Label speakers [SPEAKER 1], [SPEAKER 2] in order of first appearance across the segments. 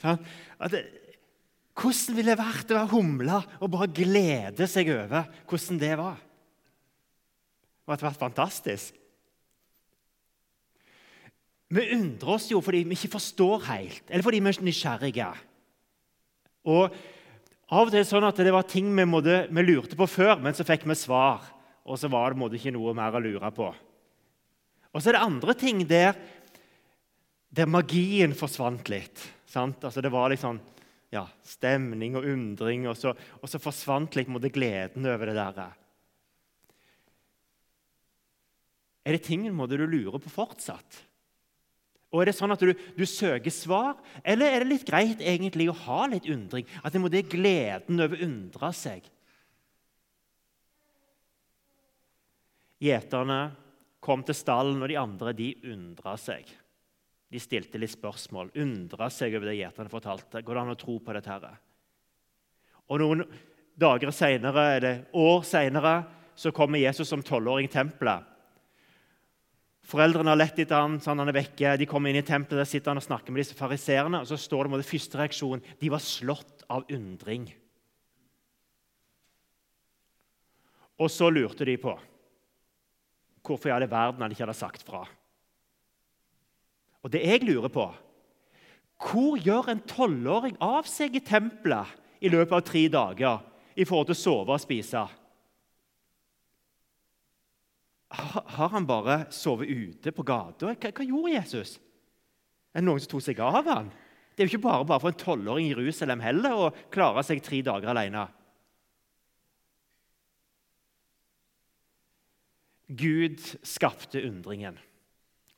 [SPEAKER 1] Hvordan ville det vært å være humle og bare glede seg over hvordan det var? Det hadde vært fantastisk. Vi undrer oss jo fordi vi ikke forstår helt, eller fordi vi er nysgjerrige. Og Av og til er det sånn at det var ting vi, måtte, vi lurte på før, men så fikk vi svar. Og så var det måtte, ikke noe mer å lure på. Og så er det andre ting der, der magien forsvant litt. Altså Det var liksom ja, stemning og undring, og så, og så forsvant litt måtte, gleden over det der. Er det ting måte, du lurer på fortsatt? Og Er det sånn at du, du, søker svar, eller er det litt greit egentlig å ha litt undring? At det må det gleden over undre seg? Gjeterne kom til stallen, og de andre de undra seg. De stilte litt spørsmål, undra seg over det gjeterne fortalte. Går det an å tro på dette? her? Og Noen dager senere, eller år seinere kommer Jesus som tolvåring i tempelet. Foreldrene har lett etter ham, sånn han er vekke. De kommer inn i tempelet, der sitter han og snakker med disse fariseerne. Og så står det med det første reaksjonen de var slått av undring. Og så lurte de på hvorfor i all verden han ikke hadde sagt fra. Og det jeg lurer på Hvor gjør en tolvåring av seg i tempelet i løpet av tre dager i forhold til å sove og spise? Har han bare sovet ute på gata? Hva, hva, gjorde Jesus? Er det noen som tok seg av han? Det er jo ikke bare, bare for en tolvåring i Jerusalem heller å klare seg tre dager alene. Gud skapte undringen.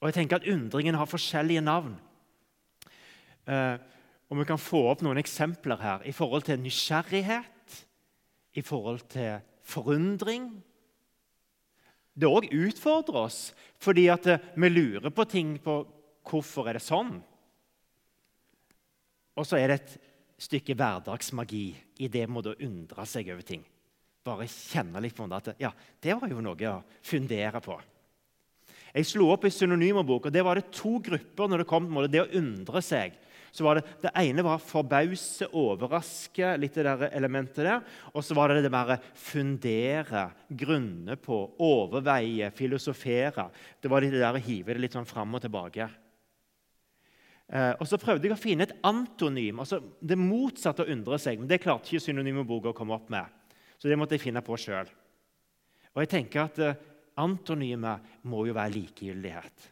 [SPEAKER 1] Og jeg tenker at Undringen har forskjellige navn. Eh, og Vi kan få opp noen eksempler her i forhold til nysgjerrighet, i forhold til forundring det òg utfordrer oss, fordi at eh, vi lurer på ting på hvorfor er det sånn. Og så er det et stykke hverdagsmagi i det med å undre seg over ting. Bare kjenne litt på det at ja, det var jo noe å fundere på. Jeg slo opp i synonymerbok, og det var det to grupper når det kom til det å undre seg så var det, det ene var forbause, overraske, litt det der elementet der. Og så var det det mer fundere, grunne på, overveie, filosofere. Det var det der å hive det litt sånn fram og tilbake. Eh, og Så prøvde jeg å finne et antonym, altså det motsatte å undre seg. Men det klarte ikke synonymboka å komme opp med, så det måtte jeg finne på sjøl. Og jeg tenker at eh, antonymet må jo være likegyldighet.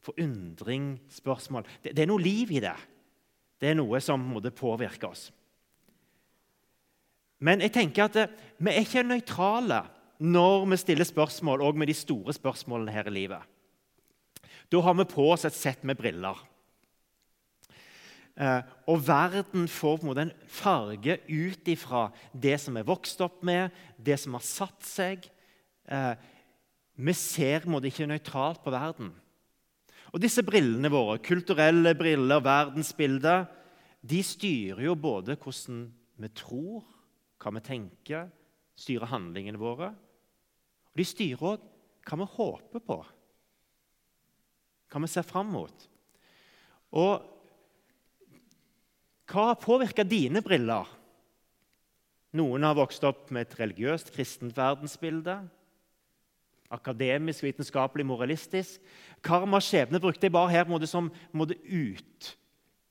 [SPEAKER 1] Forundring, spørsmål. Det, det, er noe liv i det. Det er noe som måtte påvirke oss. Men jeg tenker at eh, vi er ikke nøytrale når vi stiller spørsmål, og med de store spørsmålene her i livet. Da har vi på oss et sett med briller. Eh, og verden får på en måte en farge ut ifra det som er vokst opp med, det som har satt seg. Eh, vi ser på en måte ikke nøytralt på verden. Og disse brillene våre, kulturelle briller, verdensbilder, de styrer jo både hvordan vi tror, hva vi tenker, styrer handlingene våre. Og de styrer òg hva vi håper på, hva vi ser fram mot. Og hva har påvirka dine briller? Noen har vokst opp med et religiøst, kristent verdensbilde akademisk, vitenskapelig, moralistisk. Karma og skjebne brukte jeg bare her måte, som måte, ut,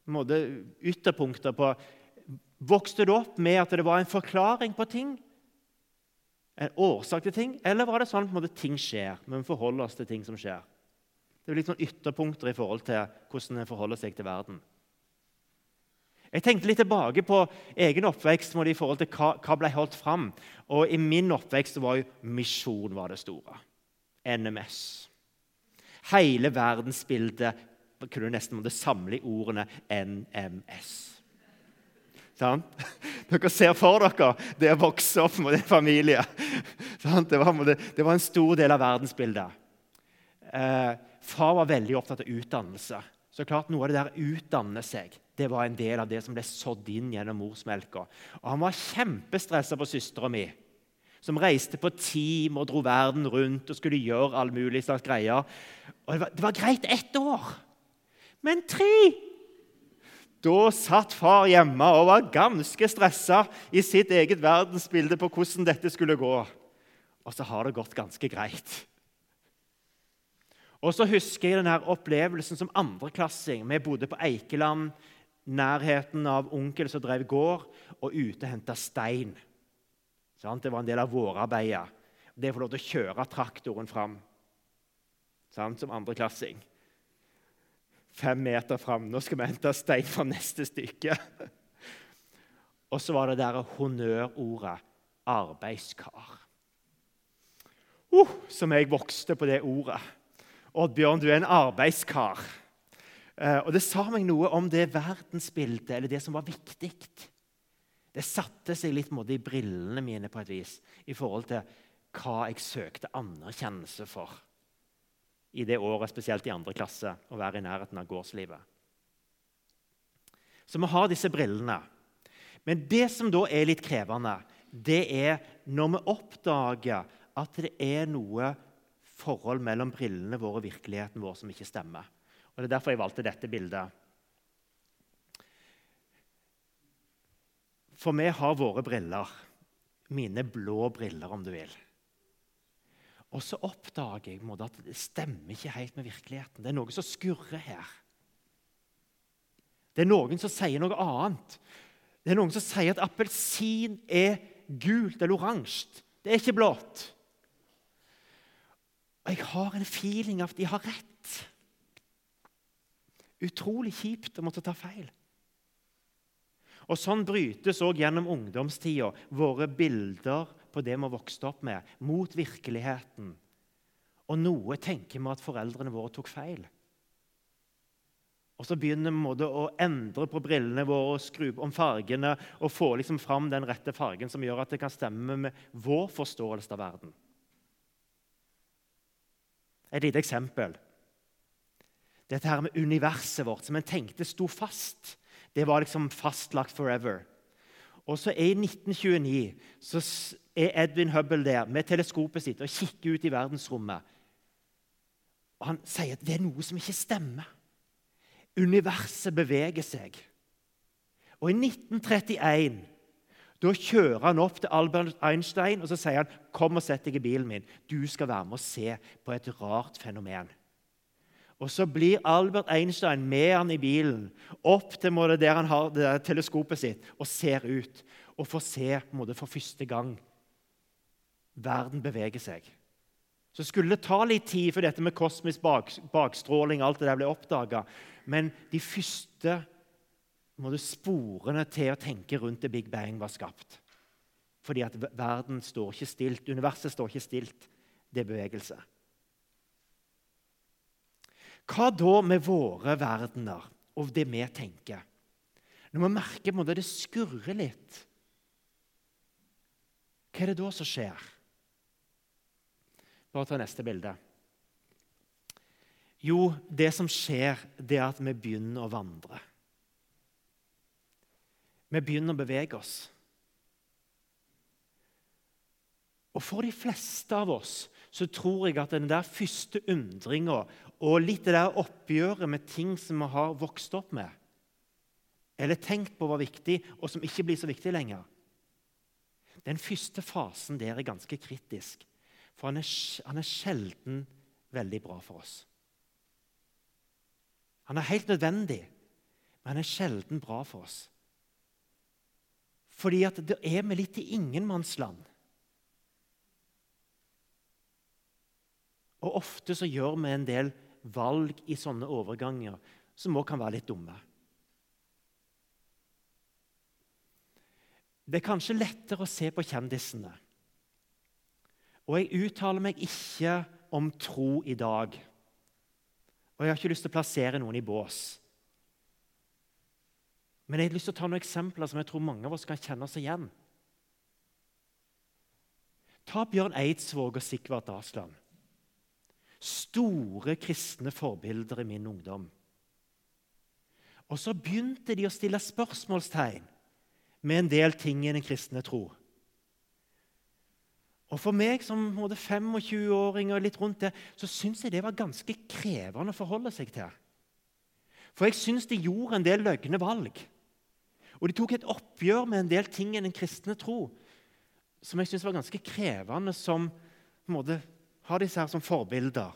[SPEAKER 1] måte, ytterpunkter på Vokste du opp med at det var en forklaring på ting? En årsak til ting? Eller var det sånn at ting skjer, men vi forholder oss til ting som skjer? Det er litt sånn ytterpunkter i forhold til hvordan en forholder seg til verden. Jeg tenkte litt tilbake på egen oppvekst i forhold til hva, hva ble holdt fram. Og I min oppvekst var jo misjon var det store. NMS. Hele verdensbildet kunne nesten måtte samle i ordene NMS. Sånn? Dere ser for dere det å vokse opp med en familie. Sånn? Det, var, det, var, en stor del av verdensbildet. Eh, far var veldig opptatt av utdannelse. Så klart Noe av det der utdanne seg det var en del av det som ble sådd inn gjennom morsmelka. Og Han var kjempestressa på søstera mi. som reiste på team og dro verden rundt og skulle gjøre all mulig slags greier. Og det var, det var greit ett år, men tre Da satt far hjemme og var ganske stressa i sitt eget verdensbilde på hvordan dette skulle gå. Og så har det gått ganske greit. Og så husker jeg denne opplevelsen som andreklassing. Vi bodde på Eikeland, nærheten av onkel som drev gård, og ute henta stein. Det var en del av vårarbeidet. Det å få lov til å kjøre traktoren fram som andreklassing. Fem meter fram. Nå skal vi hente stein fra neste stykke. Og så var det der honnørordet 'arbeidskar'. Uh, som jeg vokste på det ordet. Oddbjørn, du er en arbeidskar. Uh, og Det sa meg noe om det verdensbildet, eller det som var viktig. Det satte seg litt måte, i brillene mine på et vis i forhold til hva jeg søkte anerkjennelse for i det året, spesielt i andre klasse, å være i nærheten av gårdslivet. Så vi har disse brillene. Men det som da er litt krevende, det er når vi oppdager at det er noe forhold mellom brillene våre og virkeligheten vår som ikke stemmer. Og Det er derfor jeg valgte dette bildet. For vi har våre briller. Mine blå briller, om du vil. Og så oppdager jeg at det stemmer ikke helt med virkeligheten. Det er noe som skurrer her. Det er noen som sier noe annet. Det er noen som sier at appelsin er gult eller oransje. Det er ikke blått. Og jeg har en feeling av at de har rett. Utrolig kjipt å måtte ta feil. Og Sånn brytes òg gjennom ungdomstida våre bilder på det vi har vokst opp med, mot virkeligheten. Og noe tenker vi at foreldrene våre tok feil. Og så begynner vi å endre på brillene våre og skru om fargene og få liksom fram den rette fargen som gjør at det kan stemme med vår forståelse av verden. Et lite eksempel. Dette her med universet vårt, som en tenkte sto fast. Det var liksom fastlagt forever. Og så I 1929 så er Edwin Hubble der med teleskopet sitt og kikker ut i verdensrommet. Og Han sier at det er noe som ikke stemmer. Universet beveger seg. Og I 1931 da kjører han opp til Albert Einstein og så sier han, 'Kom og sett deg i bilen min. Du skal være med og se på et rart fenomen.' Og Så blir Albert Einstein med han i bilen opp til der han har det teleskopet sitt, og ser ut. Og får se måte, for første gang verden beveger seg. Så skulle det ta litt tid for dette med kosmisk bak, bakstråling alt det der ble oppdaga. Men de første måte, sporene til å tenke rundt det Big Bang var skapt. Fordi at verden står ikke stilt, universet står ikke stilt. Det er bevegelse. Hva da med våre verdener og det vi tenker? Når vi merker at det skurrer litt, hva er det da som skjer? Bare ta neste bilde. Jo, det som skjer, det er at vi begynner å vandre. Vi begynner å bevege oss. Og For de fleste av oss så tror jeg at den der første undringa og litt det der oppgjøret med ting som vi har vokst opp med, eller tenkt på var viktig, og som ikke blir så viktig lenger Den første fasen der er ganske kritisk, for han er, han er sjelden veldig bra for oss. Han er helt nødvendig, men han er sjelden bra for oss. Fordi at da er vi litt i ingenmannsland. Og ofte så gjør vi en del valg i sånne overganger som òg kan være litt dumme. Det er kanskje lettere å se på kjendisene. Og jeg uttaler meg ikke om tro i dag. Og jeg har ikke lyst til å plassere noen i bås. Men jeg har lyst til å ta noen eksempler som jeg tror mange av oss kan kjenne oss igjen. Ta Bjørn Eidsvåg og Sigvart Asland store kristne forbilder i min ungdom. Og så begynte de å stille spørsmålstegn med en del ting i den kristne tro. Og For meg som 25-åring og litt rundt det, så syns jeg det var ganske krevende å forholde seg til. For jeg syns de gjorde en del løgne valg. Og de tok et oppgjør med en del ting i den kristne tro som jeg syns var ganske krevende som på en måte, har disse her som forbilder.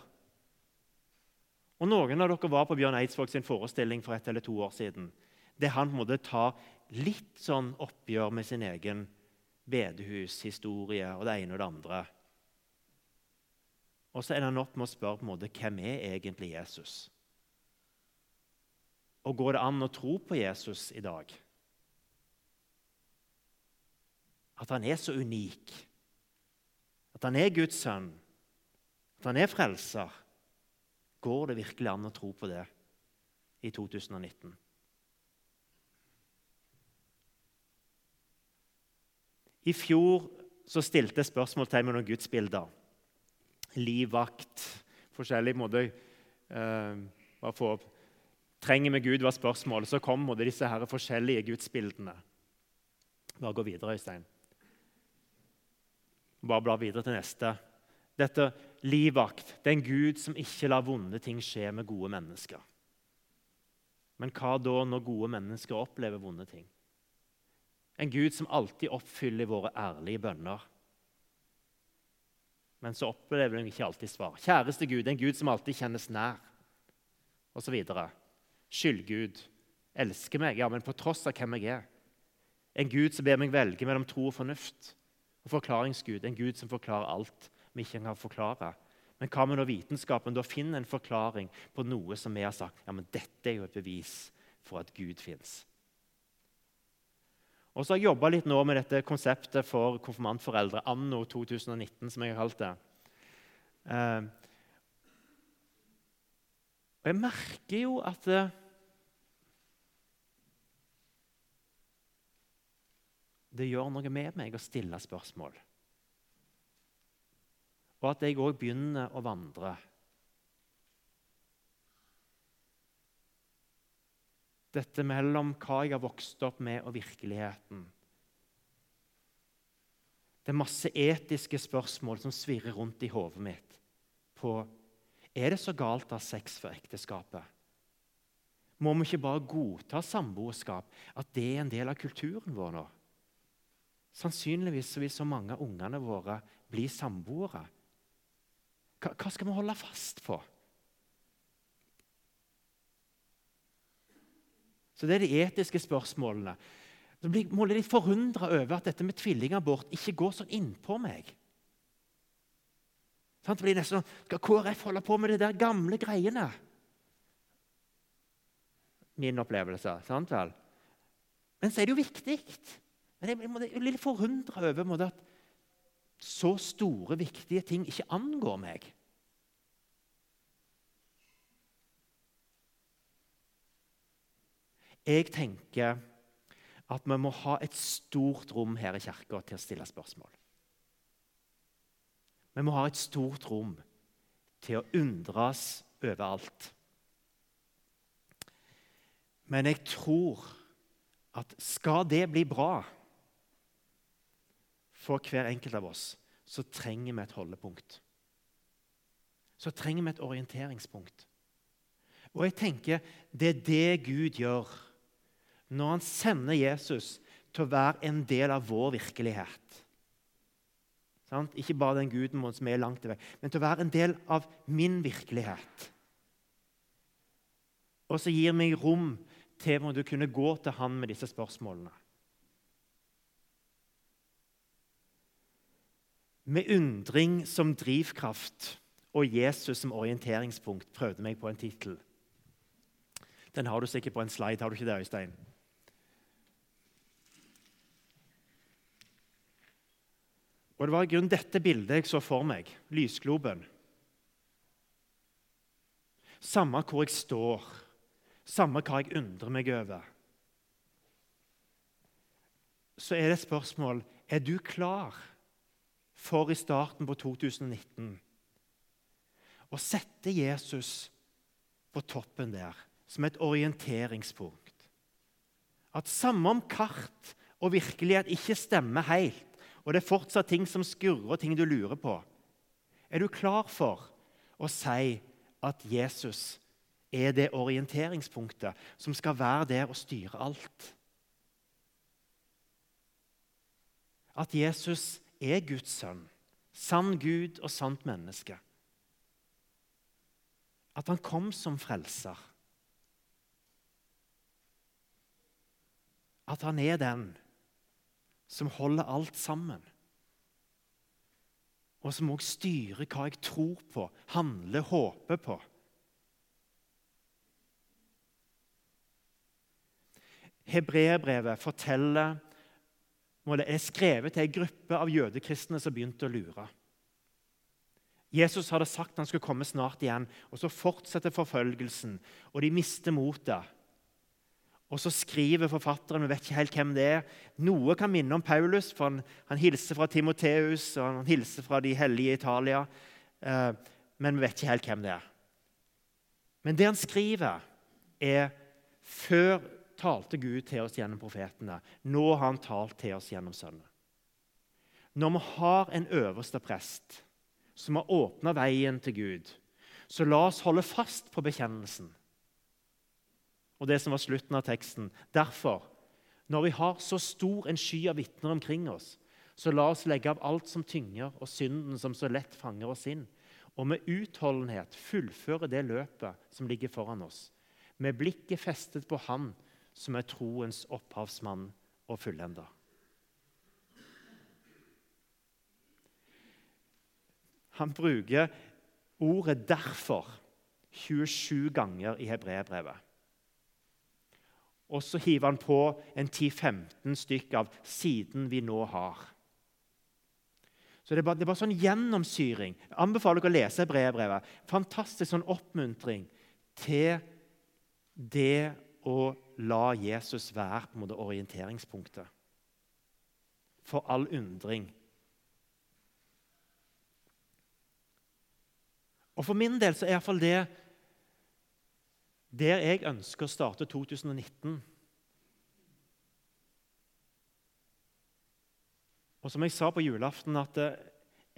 [SPEAKER 1] Og Noen av dere var på Bjørn Eidsvåg sin forestilling for ett eller to år siden. Der han på en måte tar litt sånn oppgjør med sin egen bedehushistorie og det ene og det andre. Og så ender han opp med å spørre på en måte, hvem er egentlig Jesus. Og går det an å tro på Jesus i dag? At han er så unik. At han er Guds sønn. At han er frelser. Går det virkelig an å tro på det i 2019? I fjor så stilte jeg spørsmålstegn meg noen gudsbilder. Livvakt, forskjellige måter eh, få Trenger vi Gud, var spørsmålet. Så kom disse her forskjellige gudsbildene. Bare gå videre, Øystein. Bare bla videre til neste. Dette livvakt det er en gud som ikke lar vonde ting skje med gode mennesker. Men hva da når gode mennesker opplever vonde ting? En Gud som alltid oppfyller våre ærlige bønner. Men så opplever hun ikke alltid svar. Kjæreste Gud, en Gud som alltid kjennes nær, osv. Skyldgud. Elsker meg, ja, men på tross av hvem jeg er. En Gud som ber meg velge mellom tro og fornuft. Og forklaringsgud, en Gud som forklarer alt vi ikke kan forklare. Men hva med når vitenskapen da finner en forklaring på noe som vi har sagt ja, men dette er jo et bevis for at Gud fins? Og så har jeg jobba litt nå med dette konseptet for konfirmantforeldre, anno 2019, som jeg har kalt det. Eh, og jeg merker jo at det, det gjør noe med meg å stille spørsmål. Og at jeg òg begynner å vandre. Dette mellom hva jeg har vokst opp med, og virkeligheten. Det er masse etiske spørsmål som svirrer rundt i hodet mitt. På er det så galt å ha sex for ekteskapet? Må vi ikke bare godta samboerskap, at det er en del av kulturen vår nå? Sannsynligvis vil så mange av ungene våre bli samboere. Hva, skal vi holde fast på? Så Det er de etiske spørsmålene. Så blir jeg litt forundra over at dette med tvillingabort ikke går sånn innpå meg. Det blir nesten sånn, Skal KrF holde på med de der gamle greiene? Min opplevelse. sant vel? Men så er det jo viktig. Men jeg, blir litt forundra over at så store, viktige ting ikke angår meg. Jeg tenker at vi må ha et stort rom her i kirka til å stille spørsmål. Vi må ha et stort rom til å undres overalt. Men jeg tror at skal det bli bra for hver enkelt av oss, så trenger vi et holdepunkt. Så trenger vi et orienteringspunkt. Og jeg tenker det er det Gud gjør når han sender Jesus til å være en del av vår virkelighet. Sant? Ikke bare den guden som er langt vekk, men til å være en del av min virkelighet. Og så gir meg rom til å kunne gå til han med disse spørsmålene. Med undring som drivkraft og Jesus som orienteringspunkt prøvde meg på en tittel. Den har du sikkert på en slide, har du ikke det, Øystein? Og Det var i grunnen dette bildet jeg så for meg. Lysgloben. Samme hvor jeg står, samme hva jeg undrer meg over, så er det et spørsmål er du klar for i starten på 2019 å sette Jesus på toppen der, som et orienteringspunkt. At samme om kart og virkelighet ikke stemmer helt, og det er fortsatt ting som skurrer, og ting du lurer på, er du klar for å si at Jesus er det orienteringspunktet som skal være der og styre alt? At Jesus er Guds sønn, sann Gud og sant menneske. At han kom som frelser. At han er den som holder alt sammen. Og som òg styrer hva jeg tror på, handler, håper på. Hebreerbrevet forteller er skrevet til en gruppe av jødekristne som begynte å lure. Jesus hadde sagt han skulle komme snart igjen, og så fortsetter forfølgelsen. Og de mister motet. Og så skriver forfatteren, vi vet ikke helt hvem det er. Noe kan minne om Paulus, for han, han hilser fra Timoteus og han hilser fra de hellige i Italia. Eh, men vi vet ikke helt hvem det er. Men det han skriver, er før talte Gud til oss gjennom profetene. Nå har han talt til oss gjennom Sønnen. Når vi har en øverste prest som har åpna veien til Gud, så la oss holde fast på bekjennelsen og det som var slutten av teksten. Derfor, når vi har så stor en sky av vitner omkring oss, så la oss legge av alt som tynger, og synden som så lett fanger oss inn, og med utholdenhet fullføre det løpet som ligger foran oss, med blikket festet på Han som er troens opphavsmann og fullender. Han bruker ordet 'derfor' 27 ganger i hebreerbrevet. Og så hiver han på en 10-15 stykk av 'siden vi nå har'. Så Det er bare, det er bare sånn gjennomsyring. Jeg anbefaler dere å lese brevbrevet. Fantastisk sånn oppmuntring til det å la Jesus være på en måte orienteringspunktet for all undring. Og For min del så er iallfall det der jeg ønsker å starte 2019 Og som jeg sa på julaften, at eh,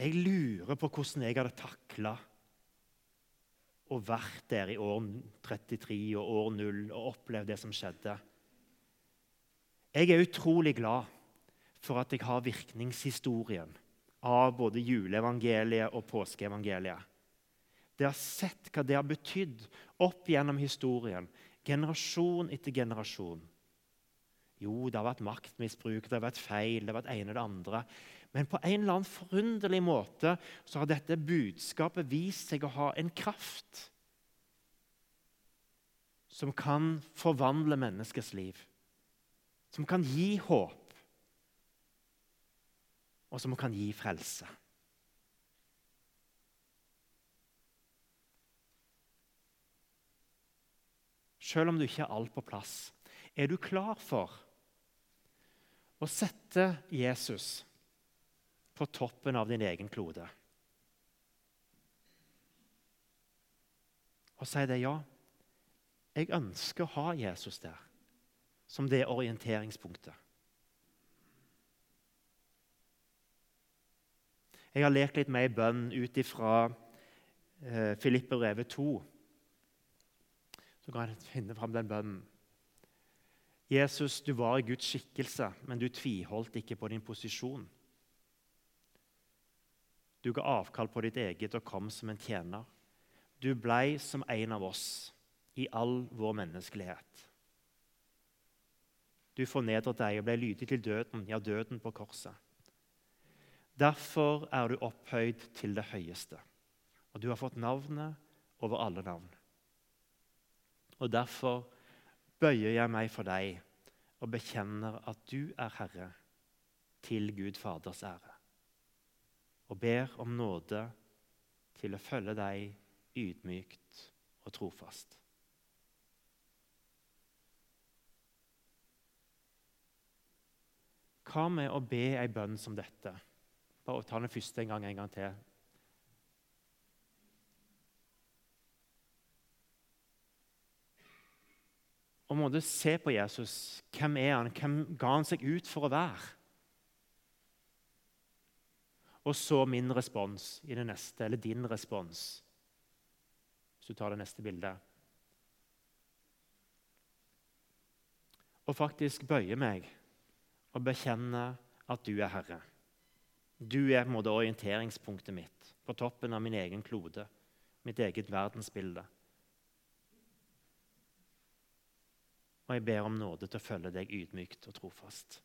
[SPEAKER 1] jeg lurer på hvordan jeg hadde takla å vært der i år 33 og år 0 og opplevd det som skjedde. Jeg er utrolig glad for at jeg har virkningshistorien av både juleevangeliet og påskeevangeliet. Det har sett hva det har betydd opp gjennom historien, generasjon etter generasjon. Jo, det har vært maktmisbruk, det har vært feil, det har vært ene og det andre. Men på en eller annen forunderlig måte så har dette budskapet vist seg å ha en kraft som kan forvandle menneskers liv. Som kan gi håp, og som kan gi frelse. Selv om du ikke har alt på plass, er du klar for å sette Jesus på toppen av din egen klode? Og si det, ja, jeg ønsker å ha Jesus der, som det orienteringspunktet. Jeg har lekt litt med ei bønn ut ifra eh, Filippe 2 så kan jeg finne fram den bønnen. Jesus, du var i Guds skikkelse, men du tviholdt ikke på din posisjon. Du ga avkall på ditt eget og kom som en tjener. Du blei som en av oss i all vår menneskelighet. Du fornedret deg og ble lydig til døden, ja, døden på korset. Derfor er du opphøyd til det høyeste, og du har fått navnet over alle navn. Og derfor bøyer jeg meg for deg og bekjenner at du er Herre, til Gud Faders ære, og ber om nåde til å følge deg ydmykt og trofast. Hva med å be ei bønn som dette? Bare ta den første en gang en gang til. og måtte se på Jesus. Hvem er han? Hvem ga han seg ut for å være? Og så min respons i det neste, eller din respons. Hvis du tar det neste bildet. Og faktisk bøye meg og bekjenne at du er Herre. Du er på en måte orienteringspunktet mitt på toppen av min egen klode, mitt eget verdensbilde. Og jeg ber om nåde til å følge deg ydmykt og trofast.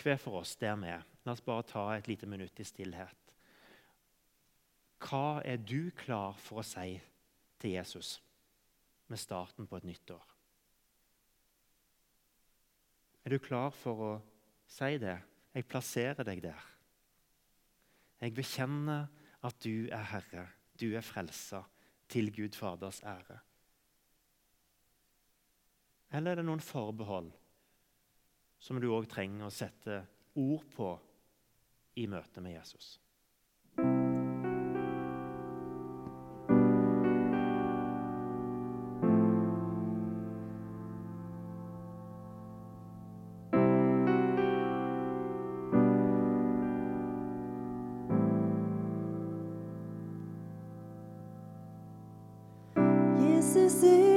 [SPEAKER 1] Hver for oss der vi er. La oss bare ta et lite minutt i stillhet. Hva er du klar for å si til Jesus med starten på et nytt år? Er du klar for å si det? Jeg plasserer deg der. Jeg bekjenner at du er Herre, du er frelser, til Gud Faders ære. Eller er det noen forbehold som du òg trenger å sette ord på i møte med Jesus?
[SPEAKER 2] Jesus, jeg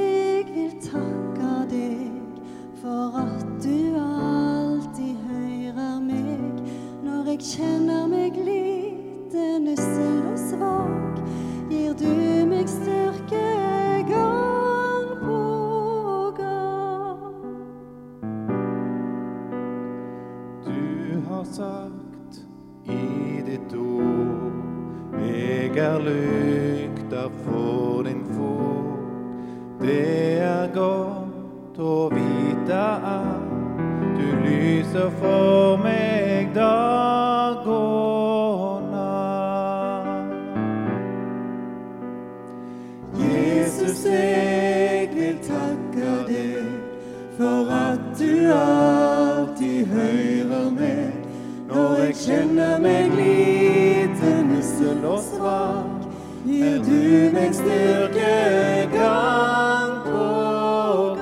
[SPEAKER 2] kjenner meg liten, ussel og svak. Gir du meg styrke gang på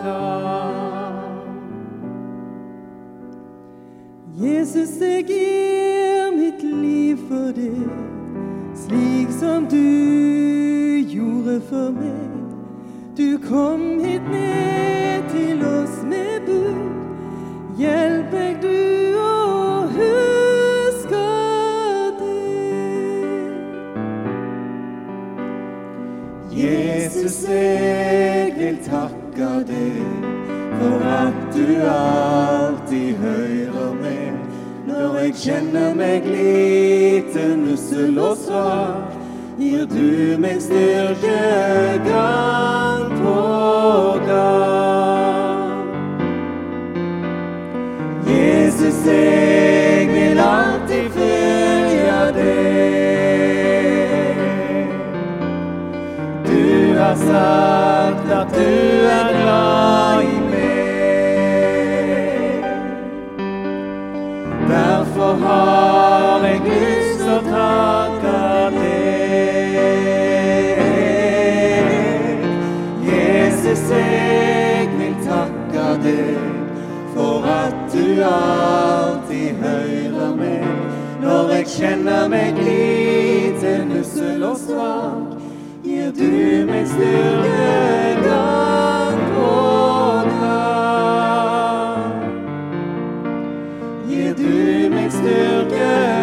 [SPEAKER 2] gang. Jesus, jeg gir for meg. Du kom hit ned til oss med bud. Hjelp meg du å huske det. Jesus, jeg vil takke deg for at du alltid hører meg når jeg kjenner meg liten, ussel og svak. Gir du meg styrke gang på gang. Jesus, jeg vil alltid følge deg. Du har sagt at du er glad i meg. Derfor har jeg lyst alltid hører meg når jeg kjenner meg lite, nussel og svak. Gir du meg styrke dag på dag. Gir du meg styrke